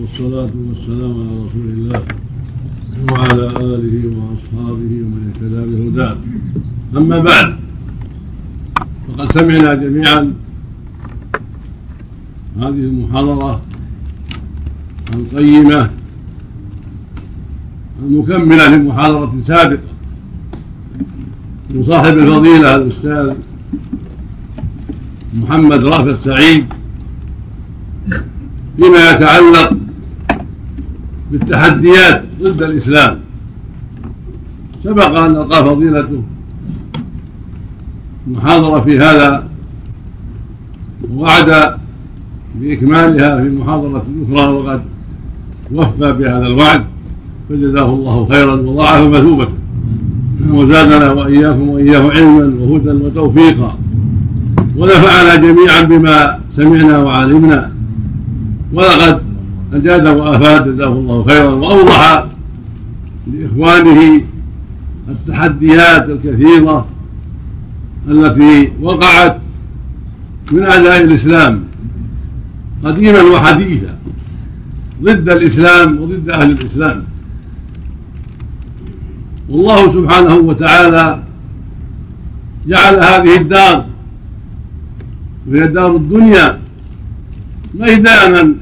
والصلاة والسلام على رسول الله وعلى آله وأصحابه ومن اهتدى بهداه. أما بعد فقد سمعنا جميعا هذه المحاضرة القيمة المكملة لمحاضرة سابقة من صاحب الفضيلة الأستاذ محمد رافع سعيد فيما يتعلق بالتحديات ضد الإسلام. سبق أن ألقى فضيلته. محاضرة في هذا ووعد بإكمالها في محاضرة أخرى وقد وفى بهذا الوعد. فجزاه الله خيرا وضاعف مثوبته وزادنا وإياكم وإياه علما وهدى وتوفيقا. ونفعنا جميعا بما سمعنا وعلمنا. ولقد أجاد وأفاد جزاه الله خيرا وأوضح لإخوانه التحديات الكثيرة التي وقعت من أعداء الإسلام قديما وحديثا ضد الإسلام وضد أهل الإسلام. والله سبحانه وتعالى جعل هذه الدار وهي دار الدنيا ميدانا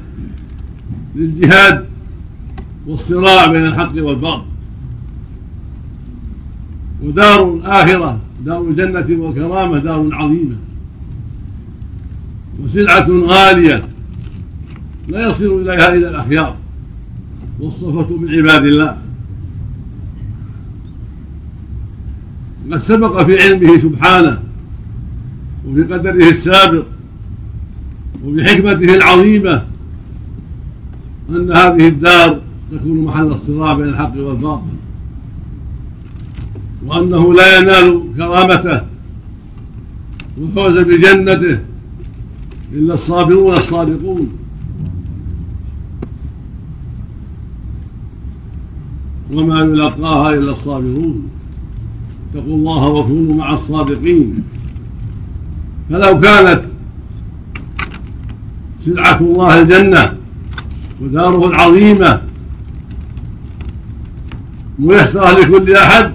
للجهاد والصراع بين الحق والباطل. ودار الآخرة دار الجنة والكرامة دار عظيمة. وسلعة غالية لا يصل إليها إلا الأخيار والصفة من عباد الله. قد سبق في علمه سبحانه وفي قدره السابق وبحكمته العظيمة أن هذه الدار تكون محل الصراع بين الحق والباطل وأنه لا ينال كرامته والفوز بجنته إلا الصابرون الصادقون وما يلقاها إلا الصابرون. اتقوا الله وكونوا مع الصادقين. فلو كانت سلعة الله الجنة وداره العظيمة. ميسرة لكل أحد.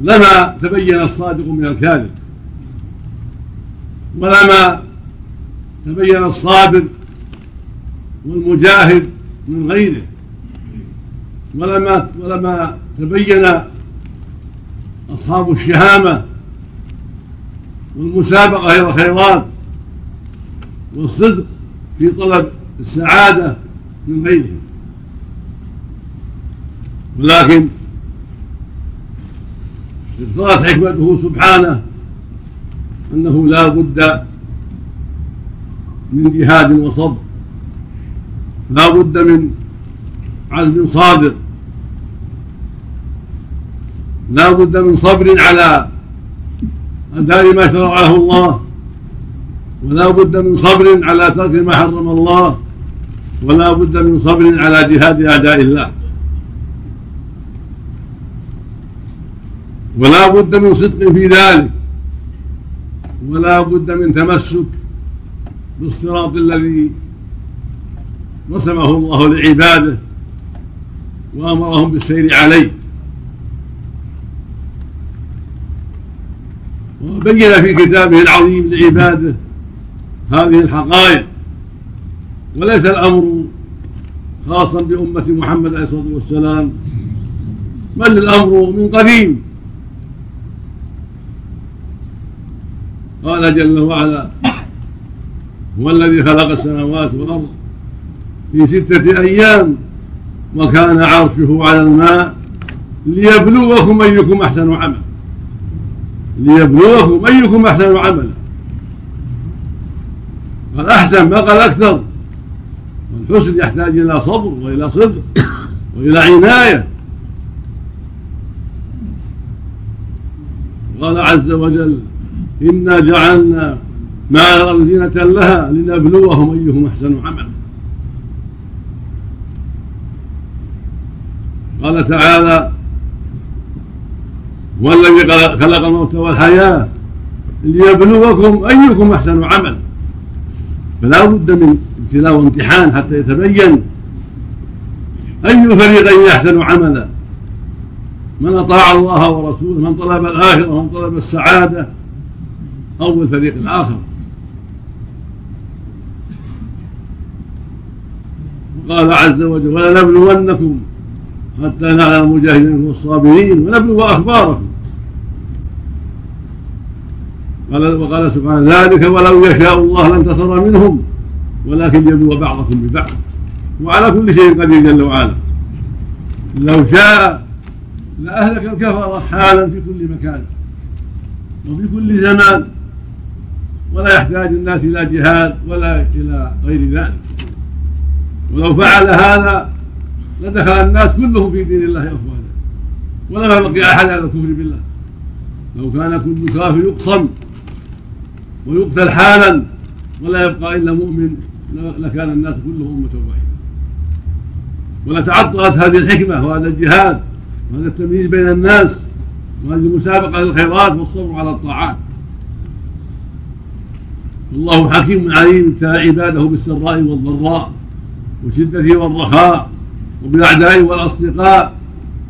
لما تبين الصادق من الكاذب. ولما تبين الصابر والمجاهد من غيره. ولما ولما تبين أصحاب الشهامة والمسابقة إلى الخيرات والصدق في طلب السعادة من غيرهم ولكن اقتضت حكمته سبحانه أنه لا بد من جهاد وصبر. لا بد من عزم صادق لا بد من صبر على أداء ما شرعه الله ولا بد من صبر على ترك ما حرم الله ولا بد من صبر على جهاد أعداء الله. ولا بد من صدق في ذلك ولا بد من تمسك بالصراط الذي رسمه الله لعباده وأمرهم بالسير عليه. وبين في كتابه العظيم لعباده هذه الحقائق. وليس الأمر خاصا بأمة محمد عليه الصلاة والسلام بل الأمر من قديم. قال جل وعلا هو الذي خلق السماوات والأرض في ستة أيام وكان عرشه على الماء ليبلوكم أيكم أحسن عملا. ليبلوكم أيكم أحسن عملا. قال أحسن ما قال أكثر والحسن يحتاج إلى صبر وإلى صدق وإلى عناية. قال عز وجل إنا جعلنا الأرض زينة لها لنبلوهم أيهم أحسن عملا. قال تعالى هو الذي خلق الموت والحياة ليبلوكم أيكم أحسن عملا. فلا بد من ابتلاء وامتحان حتى يتبين أي فريقين أحسن عملا من أطاع الله ورسوله من طلب الآخرة ومن طلب السعادة أو الفريق الآخر. وقال عز وجل ولنبلونكم حتى نعلم المجاهدين والصابرين ونبلو أخباركم. قال وقال سبحانه ذلك ولو يشاء الله لانتصر منهم ولكن يبلو بعضكم ببعض. وعلى كل شيء قدير جل وعلا. لو شاء لأهلك الكفرة حالا في كل مكان وفي كل زمان. ولا يحتاج الناس إلى جهاد ولا إلى غير ذلك. ولو فعل هذا لدخل الناس كلهم في دين الله أفواجا. ولما بقي أحد على الكفر بالله. لو كان كل كافر يقصم ويقتل حالا ولا يبقى إلا مؤمن لكان الناس كلهم أمة واحدة. ولتعطلت هذه الحكمة وهذا الجهاد وهذا التمييز بين الناس وهذه المسابقة للخيرات والصبر على الطاعات. والله حكيم عليم ابتلى عباده بالسراء والضراء والشدة والرخاء وبالأعداء والأصدقاء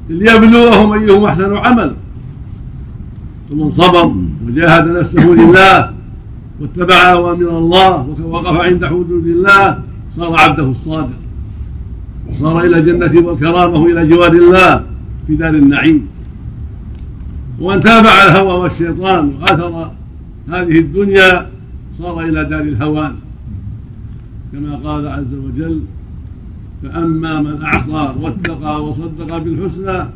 ليبلوهم أيهم أحسن عمل. فمن صبر وجاهد نفسه لله واتبع أوامر الله ووقف عند حدود الله صار عبده الصادق. وصار إلى الجنة والكرامة إلى جوار الله في دار النعيم. ومن تابع الهوى والشيطان وآثر هذه الدنيا صار إلى دار الهوان. كما قال عز وجل فأما من أعطى واتقى وصدق بالحسنى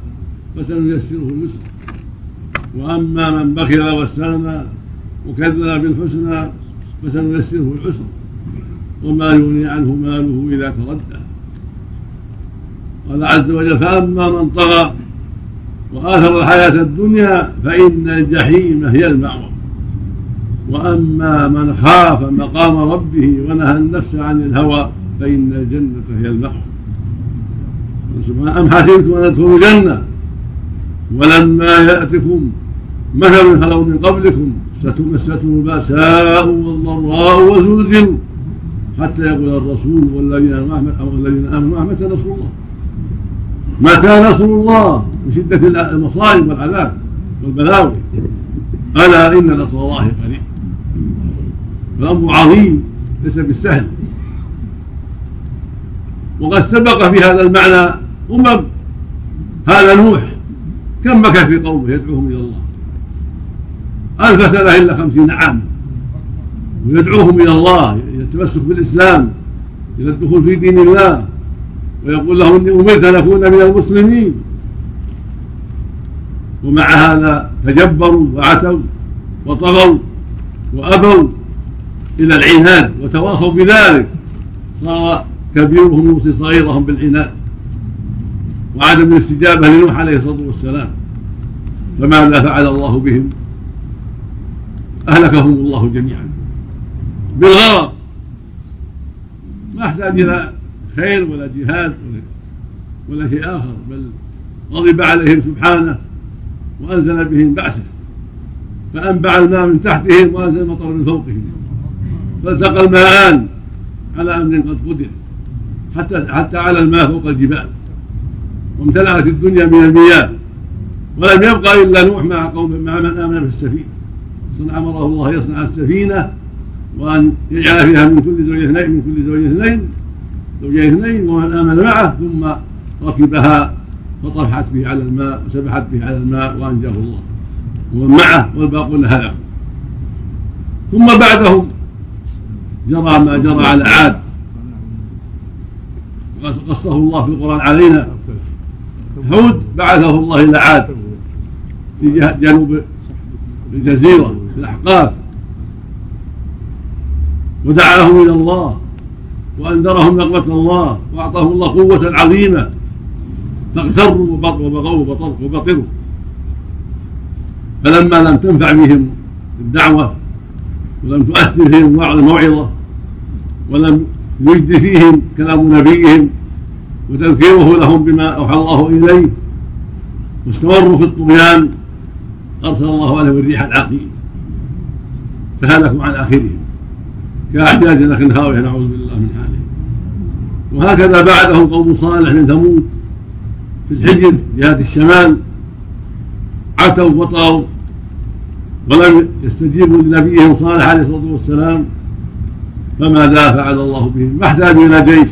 فسنيسره اليسرى. وأما من بخل واستغنى وكذب بالحسنى فسنيسره العسرى وما يغني عنه ماله إذا تردى. قال عز وجل فأما من طغى وآثر الحياة الدنيا فإن الجحيم هي المأوى. وأما من خاف مقام ربه ونهى النفس عن الهوى فإن الجنة هي سبحانه أم حسبتم أن تدخلوا الجنة؟ ولما يأتكم مثل خلوا من قبلكم ستمستهم البأساء والضراء وزلزلوا حتى يقول الرسول والذين آمنوا الذين آمنوا متى نصر الله؟ متى نصر الله؟ من شدة المصائب والعذاب والبلاوي. ألا إن نصر الله قريب. فالأمر عظيم ليس بالسهل. وقد سبق في هذا المعنى أمم. هذا نوح. كم مكث في قومه يدعوهم إلى الله؟ ألف سنة إلا خمسين عام ويدعوهم إلى الله إلى التمسك بالإسلام إلى الدخول في دين الله ويقول لهم إني أمرت أن أكون من المسلمين. ومع هذا تجبروا وعتوا وطغوا وأبوا إلى العناد وتواصوا بذلك. صار كبيرهم يوصي صغيرهم بالعناد. وعدم الاستجابة لنوح عليه الصلاة والسلام. فماذا فعل الله بهم؟ أهلكهم الله جميعا. بالغرض. ما أحتاج إلى خير ولا جهاد ولا, شيء آخر بل غضب عليهم سبحانه وأنزل بهم بأسه فأنبع الماء من تحتهم وأنزل المطر من فوقهم. فالتقى الماءان على أمر قد قدر حتى حتى على الماء فوق الجبال. وامتلأت الدنيا من المياه ولم يبقى إلا نوح مع قوم مع من آمن في السفينة. أمره الله يصنع السفينة وأن يجعل فيها من كل زوج اثنين من كل زوج اثنين زوجين اثنين ومن آمن معه ثم ركبها فطرحت به على الماء وسبحت به على الماء وأنجاه الله. ومن معه والباقون هلكوا ثم بعدهم جرى ما جرى على عاد. قصه الله في القرآن علينا. هود بعثه الله إلى عاد في جنوب الجزيرة. في الأحقاف ودعاهم إلى الله وأنذرهم نقمة الله وأعطاهم الله قوة عظيمة. فاغتروا وبغوا وبطروا فلما لم تنفع بهم الدعوة ولم تؤثر فيهم الموعظة ولم يجد فيهم كلام نبيهم وتذكيره لهم بما أوحى الله إليه واستمروا في الطغيان أرسل الله عليهم الريح العقيم. فهلكوا عن آخرهم. كأحجاج نخل هاوية نعوذ بالله من حاله وهكذا بعدهم قوم صالح من ثمود في الحجر جهة الشمال. عتوا وطغوا ولم يستجيبوا لنبيهم صالح عليه الصلاة والسلام. فماذا فعل الله بهم. ما احتاجوا إلى جيش.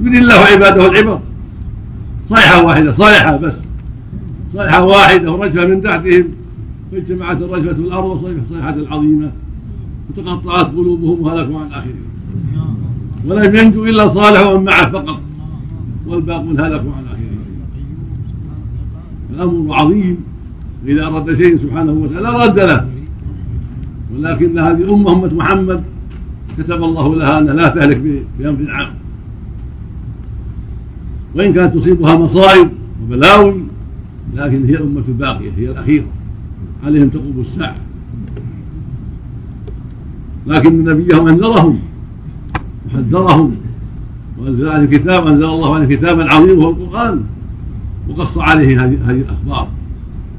يريد الله عباده العبر. صيحة واحدة صيحة بس. صيحة واحدة ورجفة من تحتهم. فاجتمعت الرجفة الأرض صيحة عظيمة وتقطعت قلوبهم وهلكوا عن آخرهم. ولم ينجو إلا صالح ومن معه فقط. والباقون هلكوا عن آخرهم. الأمر عظيم. إذا أراد شيء سبحانه وتعالى رد له. ولكن هذه أمة أمة محمد كتب الله لها أنها لا تهلك بأمر عام. وإن كانت تصيبها مصائب وبلاوي لكن هي الأمة الباقية هي الأخيرة. عليهم تقوم الساعة. لكن نبيهم أنذرهم وحذرهم وأنزل عليه كتاب أنزل الله عليه كتابا عظيما وهو القرآن. وقص عليه هذه هذه الأخبار.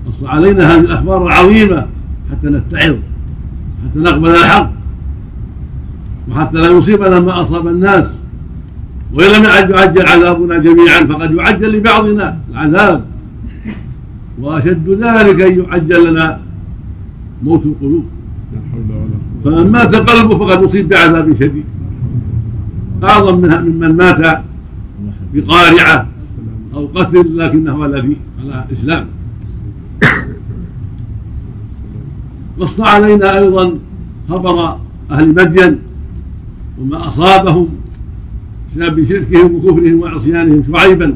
قص علينا هذه الأخبار العظيمة حتى نتعظ حتى نقبل الحق وحتى لا يصيبنا ما أصاب الناس. وإن لم يعجل عذابنا جميعا فقد يعجل لبعضنا العذاب. وأشد ذلك أن يعجل لنا موت القلوب. فمن مات قلبه فقد أصيب بعذاب شديد. أعظم من ممن مات بقارعة أو قتل لكنه على على إسلام. قص علينا أيضا خبر أهل مدين وما أصابهم بسبب شركهم وكفرهم وعصيانهم شعيبا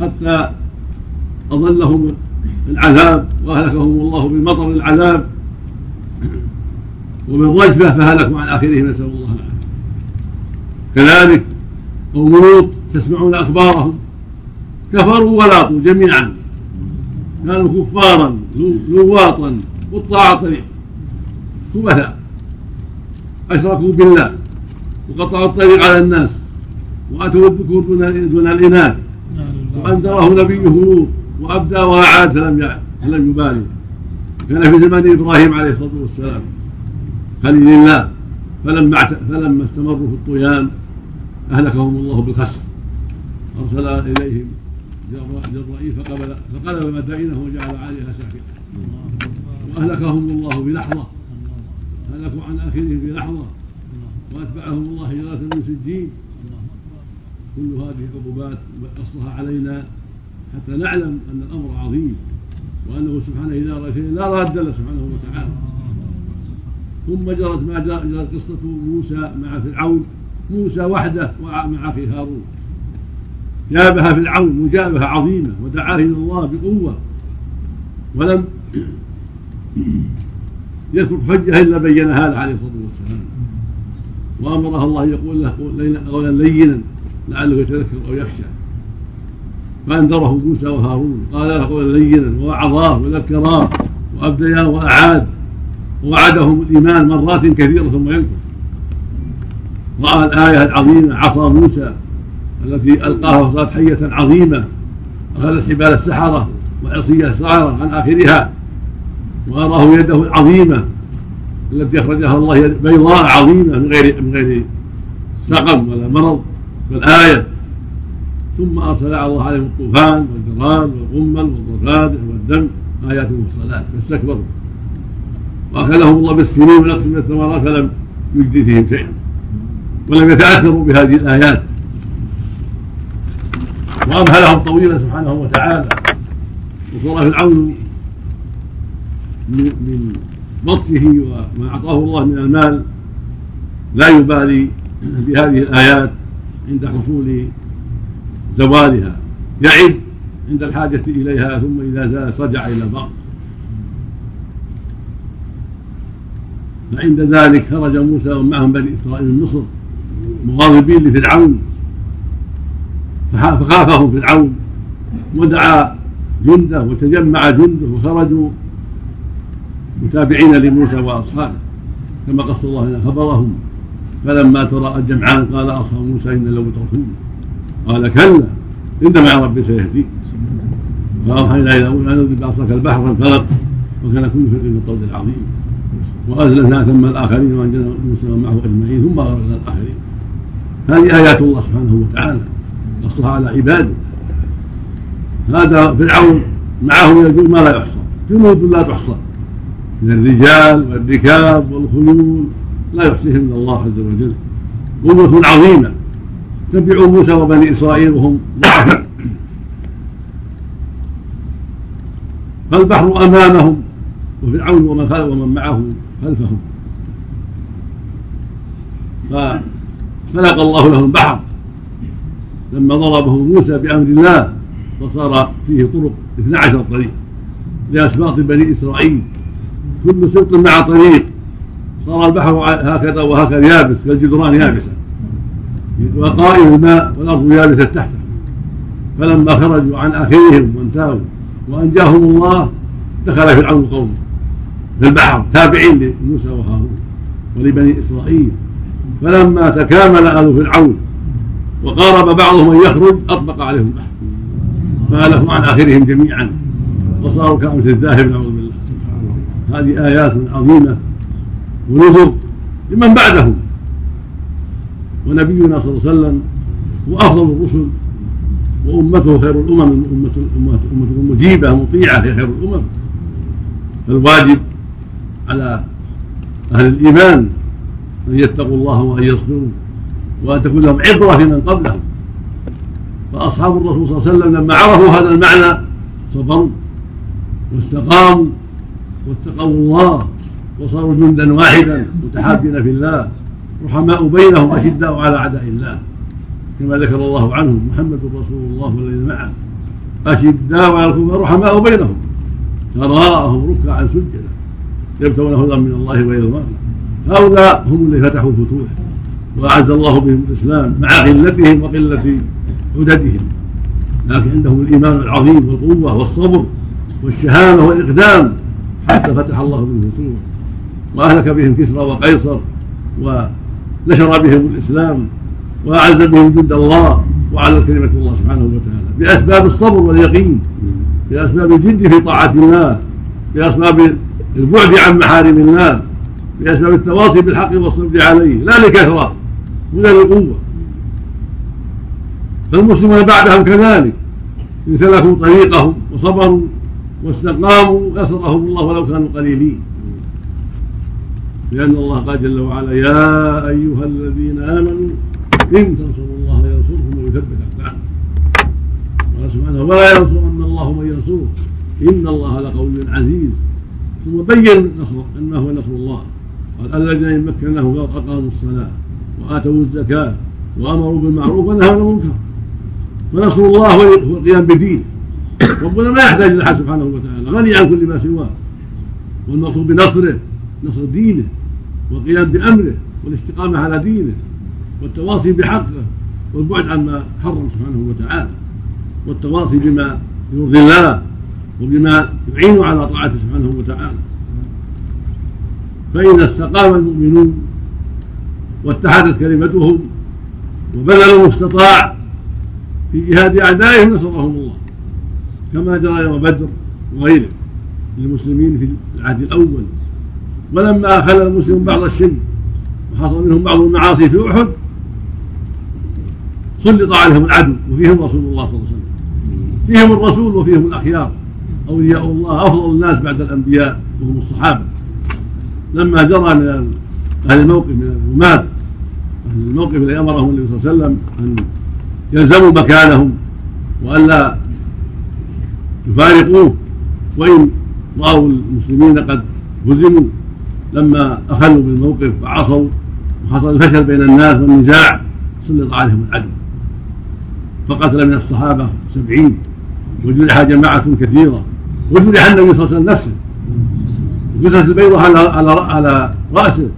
حتى أظلهم العذاب وأهلكهم الله بمطر العذاب. وبالرجفة فهلكوا عن آخرهم نسأل الله العافية. كذلك قوم لوط تسمعون أخبارهم. كفروا ولاطوا جميعا. كانوا كفارا لواطا قطاع طريق. خبثاء أشركوا بالله. وقطعوا الطريق على الناس. وأتوا الذكور دون الإناث. وأنذره نبيه لوط وأبدى وأعاد فلم يبالي. كان في زمان إبراهيم عليه الصلاة والسلام. خليل الله فلما فلما استمروا في الطغيان أهلكهم الله بالخسر. أرسل إليهم جرائي فقبل فقلب مدائنه وجعل عليها سافلة وأهلكهم الله بلحظة. هلكوا عن آخرهم بلحظة. وأتبعهم الله هجرة من سجين. كل هذه عقوبات قصها علينا حتى نعلم أن الأمر عظيم. وأنه سبحانه إذا أراد شيئا لا راد له سبحانه وتعالى. ثم جرت ما جرت قصة موسى مع فرعون. موسى وحده مع أخي هارون. جابها فرعون مجابهة عظيمة ودعاه إلى الله بقوة. ولم يترك حجة إلا بينها له عليه الصلاة والسلام. وأمره الله يقول له قولا لينا لعله يتذكر أو يخشى. فأنذره موسى وهارون. قال له قولا لينا ووعظاه وذكراه وأبدياه وأعاد. ووعدهم الإيمان مرات كثيرة ثم ينكر. رأى الآية العظيمة عصا موسى التي ألقاها فصارت حية عظيمة أخذت حبال السحرة وعصي السحرة عن آخرها وأراه يده العظيمة التي أخرجها الله بيضاء عظيمة من غير من غير سقم ولا مرض والآية. ثم أرسل الله عليهم الطوفان والجراد والقمل والضفادع والدم آيات مفصلات فاستكبروا. وأكلهم الله بالسنين ونقص من الثمرات فلم يجدي فيهم شيئا ولم يتأثروا بهذه الآيات. وأمهلهم طويلا سبحانه وتعالى. وصار فرعون من بطشه وما أعطاه الله من المال لا يبالي بهذه الآيات عند حصول زوالها. يعد عند الحاجة إليها ثم إذا زالت رجع إلى الباطل. فعند ذلك خرج موسى ومعهم بني إسرائيل من مصر مغاضبين لفرعون. فخافهم فرعون. ودعا جنده وتجمع جنده وخرجوا متابعين لموسى وأصحابه كما قص الله لنا خبرهم. فلما تراءى الجمعان قال اصحاب موسى أنا لمدركون قال كلا إن مع ربي سيهدي فأوحينا إلى موسى أن اضرب بعصاك البحر فانفلق وكان كل فرق من الطود العظيم. وأزلفنا ثم الآخرين وأنجزنا موسى معه أجمعين ثم أغرقنا الآخرين. هذه آيات الله سبحانه وتعالى قصها على عباده. هذا فرعون معه الجنود ما لا يحصى جنود لا تحصى. من الرجال والركاب والخيول لا يحصيهم الا الله عز وجل. قوة عظيمة. تبعوا موسى وبني إسرائيل وهم ضعفاء. فالبحر أمامهم. وفرعون ومن ومن معه خلفهم. فخلق الله لهم البحر. لما ضربه موسى بأمر الله فصار فيه طرق 12 طريق لأسباط بني إسرائيل. كل سبط مع طريق. صار البحر هكذا وهكذا يابس كالجدران يابسة. وقائم الماء والأرض يابسة تحته. فلما خرجوا عن آخرهم وانتهوا وأنجاهم الله دخل فرعون قومه. في البحر تابعين لموسى وهارون ولبني إسرائيل. فلما تكامل آل فرعون وقارب بعضهم أن يخرج أطبق عليهم البحر فهلكوا عن آخرهم جميعا. وصاروا كأمس الذاهب نعوذ بالله. هذه آيات عظيمة ونذر لمن بعدهم. ونبينا صلى الله عليه وسلم هو أفضل الرسل وأمته خير الأمم أمة أمة مجيبة مطيعة هي خير الأمم. فالواجب على أهل الإيمان أن يتقوا الله وأن يصبروا وأن تكون لهم عبرة في من قبلهم. فأصحاب الرسول صلى الله عليه وسلم لما عرفوا هذا المعنى صبروا واستقاموا واتقوا الله وصاروا جندا واحدا متحابين في الله رحماء بينهم أشداء على أعداء الله. كما ذكر الله عنهم محمد رسول الله والذين معه. أشداء على الكفار رحماء بينهم. تراءهم ركعا سجدا. يبتغون هدى من الله ورضوانه هؤلاء هم اللي فتحوا الفتوح وأعز الله بهم الإسلام مع قلتهم وقلة عددهم. لكن عندهم الإيمان العظيم والقوة والصبر والشهامة والإقدام حتى فتح الله بهم الفتوح وأهلك بهم كسرى وقيصر ونشر بهم الإسلام وأعز بهم جند الله وعلى كلمة الله سبحانه وتعالى بأسباب الصبر واليقين بأسباب الجد في طاعة الله بأسباب البعد عن محارم الله بأسباب التواصي بالحق والصبر عليه لا لكثرة ولا لقوة فالمسلمون بعدهم كذلك إن سلكوا طريقهم وصبروا واستقاموا نصرهم الله ولو كانوا قليلين. لأن الله قال جل وعلا يا أيها الذين آمنوا إن تنصروا الله ينصركم ويثبت أقدامكم. قال سبحانه ولا ينصرن الله من ينصره. إن الله لقوي عزيز. ثم بين نصر أنه هو نصر الله. قال الذين مكناه الأرض أقاموا الصلاة وآتوا الزكاة وأمروا بالمعروف ونهوا عن المنكر. فنصر الله هو القيام بدينه ربنا ما يحتاج إلى احد سبحانه وتعالى غني عن كل ما سواه. والمقصود بنصره نصر دينه والقيام بأمره والاستقامة على دينه والتواصي بحقه والبعد عما حرم سبحانه وتعالى والتواصي بما يرضي الله. وبما يعين على طاعته سبحانه وتعالى. فإذا استقام المؤمنون واتحدت كلمتهم وبذلوا المستطاع في جهاد أعدائهم نصرهم الله. كما جرى يوم بدر وغيره للمسلمين في العهد الأول. ولما أخل المسلمون بعض الشرك وحصل منهم بعض المعاصي في أحد سلط عليهم العدو وفيهم رسول الله صلى الله عليه وسلم. فيهم الرسول وفيهم الأخيار. أولياء الله أفضل الناس بعد الأنبياء وهم الصحابة. لما جرى من أهل الموقف من الرماة أهل الموقف الذي أمرهم النبي صلى الله عليه وسلم أن يلزموا مكانهم وألا يفارقوه. وإن رأوا المسلمين قد هزموا لما أخلوا بالموقف وعصوا وحصل الفشل بين الناس والنزاع سلط عليهم العدل. فقتل من الصحابة سبعين. وجرح جماعة كثيرة وجرح النبي صلى الله عليه وسلم نفسه. وجلست البيضة على على على رأسه.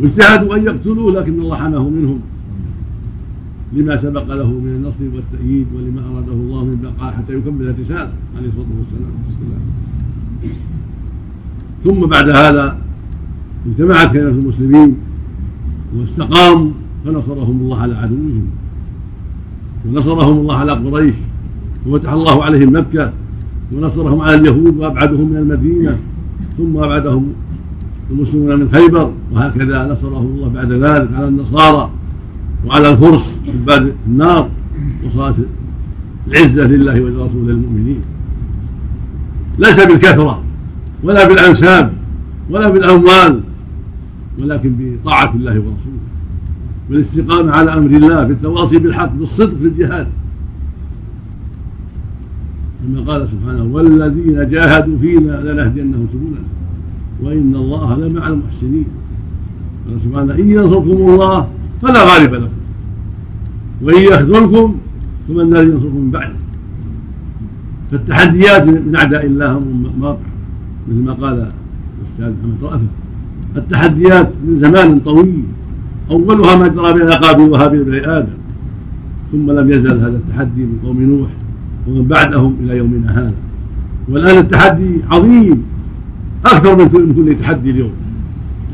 واجتهدوا أن يقتلوه لكن الله حماه منهم. لما سبق له من النصر والتأييد ولما أراده الله من بقاء حتى يكمل الرسالة عليه الصلاة والسلام. ثم بعد هذا اجتمعت كلمة المسلمين واستقاموا فنصرهم الله على عدوهم. ونصرهم الله على قريش. وفتح الله عليهم مكة ونصرهم على اليهود وأبعدهم من المدينة ثم أبعدهم المسلمون من خيبر وهكذا نصره الله بعد ذلك على النصارى وعلى الفرس عباد النار وصارت العزة لله ولرسوله المؤمنين. ليس بالكثرة ولا بالأنساب ولا بالأموال ولكن بطاعة الله ورسوله بالاستقامة على أمر الله بالتواصي بالحق بالصدق في الجهاد كما قال سبحانه والذين جاهدوا فينا لنهدينهم سبلنا. وإن الله لمع المحسنين. قال سبحانه إن ينصركم الله فلا غالب لكم. وإن يخذلكم فمن الذي ينصركم من بعده فالتحديات من أعداء الله واقع مثل ما قال الأستاذ محمد رأفت التحديات من زمان طويل. أولها ما جرى بين قابل وهابيل بن آدم. ثم لم يزل هذا التحدي من قوم نوح. ومن بعدهم إلى يومنا هذا. والآن التحدي عظيم أكثر من كل تحدي اليوم.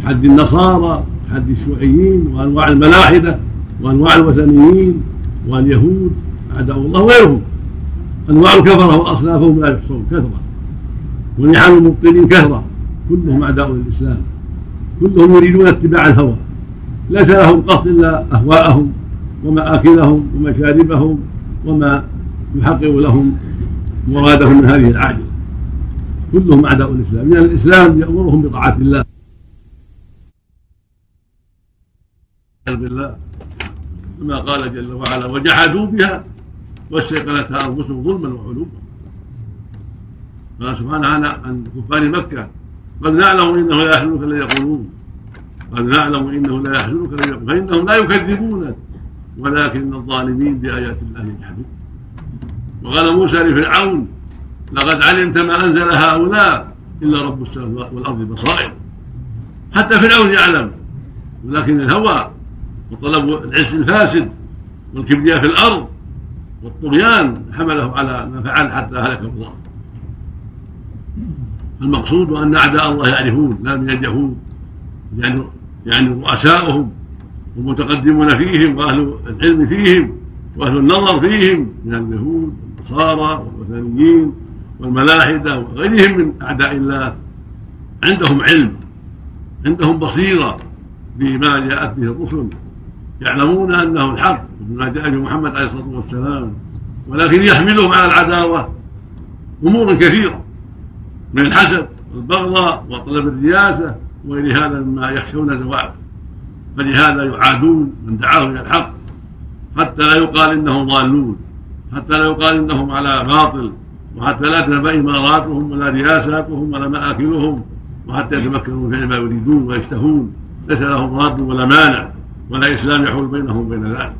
تحدي النصارى تحدي الشيوعيين وأنواع الملاحدة وأنواع الوثنيين واليهود أعداء الله وغيرهم. أنواع الكفرة وأصنافهم لا يحصون كثرة. ونحل المبطلين كثرة. كلهم أعداء للإسلام. كلهم يريدون اتباع الهوى. ليس لهم قصد إلا أهواءهم ومآكلهم ومشاربهم وما يحقق لهم مرادهم من هذه العاجلة كلهم أعداء الإسلام. لأن الإسلام يأمرهم بطاعة الله. بالله. كما قال جل وعلا وجحدوا بها واستيقنتها أنفسهم ظلما وعلوا. قال سبحانه عن كفار مكة. قد نعلم إنه لا يحزنك الذي يقولون. قد نعلم إنه لا يحزنك الذي يقولون. فإنهم لا يكذبونك ولكن الظالمين بآيات الله يجحدون. وقال موسى لفرعون لقد علمت ما أنزل هؤلاء إلا رب السماوات والأرض بصائر. حتى فرعون يعلم ولكن الهوى وطلب العز الفاسد والكبرياء في الأرض والطغيان حمله على ما فعل حتى هلك الله. المقصود أن أعداء الله يعرفون لا من اليهود يعني يعني رؤساؤهم والمتقدمون فيهم وأهل العلم فيهم. وأهل النظر فيهم من اليهود والنصارى والوثنيين والملاحدة وغيرهم من أعداء الله. عندهم علم عندهم بصيرة بما جاءت به الرسل. يعلمون أنه الحق بما جاء به محمد عليه الصلاة والسلام ولكن يحملهم على العداوة. أمور كثيرة من الحسد والبغضاء وطلب الرياسة وغير هذا مما يخشون زواله فلهذا يعادون من دعاهم إلى الحق. حتى لا يقال إنهم ضالون حتى لا يقال إنهم على باطل وحتى لا تنبى إماراتهم ولا رياساتهم ولا مآكلهم وحتى يتمكنوا من فعل ما يريدون ويشتهون. ليس لهم راد ولا مانع ولا إسلام يحول بينهم وبين ذلك.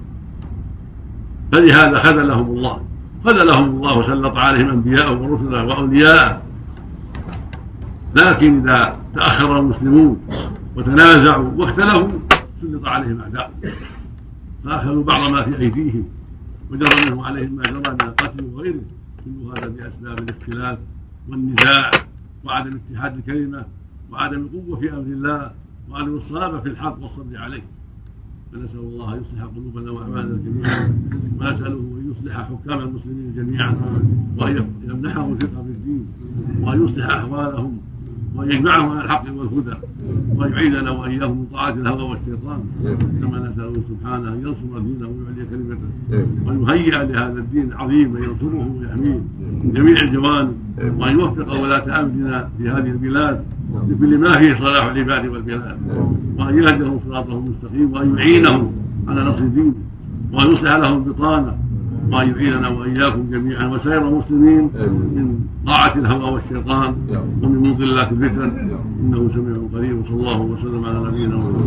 فلهذا خذلهم الله خذلهم الله وسلط عليهم أنبياءه ورسله وأولياءه. لكن إذا تأخر المسلمون وتنازعوا واختلفوا سلط عليهم أعداء فأخذوا بعض ما في أيديهم وجرى منه عليهم ما جرى من القتل وغيره كل هذا بأسباب الاختلاف والنزاع وعدم اتحاد الكلمة وعدم القوة في أمر الله وعدم الصلابة في الحق والصبر عليه. فنسأل الله أن يصلح قلوبنا وأعمالنا جميعا ونسأله أن يصلح حكام المسلمين جميعا وأن يمنحهم الفقه في الدين وأن يصلح أحوالهم وأن يجمعهم على الحق والهدى وأن وإياهم من طاعة الهوى والشيطان كما نسأله سبحانه أن ينصر دينه ويعلي كلمته وأن يهيئ لهذا الدين العظيم من ينصره ويحميه من جميع الجوانب وأن يوفق ولاة أمرنا في هذه البلاد لكل ما فيه صلاح العباد والبلاد وأن يهدهم صراطهم المستقيم وأن يعينهم على نصر دينه وأن يصلح لهم بطانة وأن يعيننا وإياكم جميعا. وسائر المسلمين من طاعة الهوى والشيطان ومن مضلات الفتن. إنه سميع قريب. وصلى الله وسلم على نبينا محمد.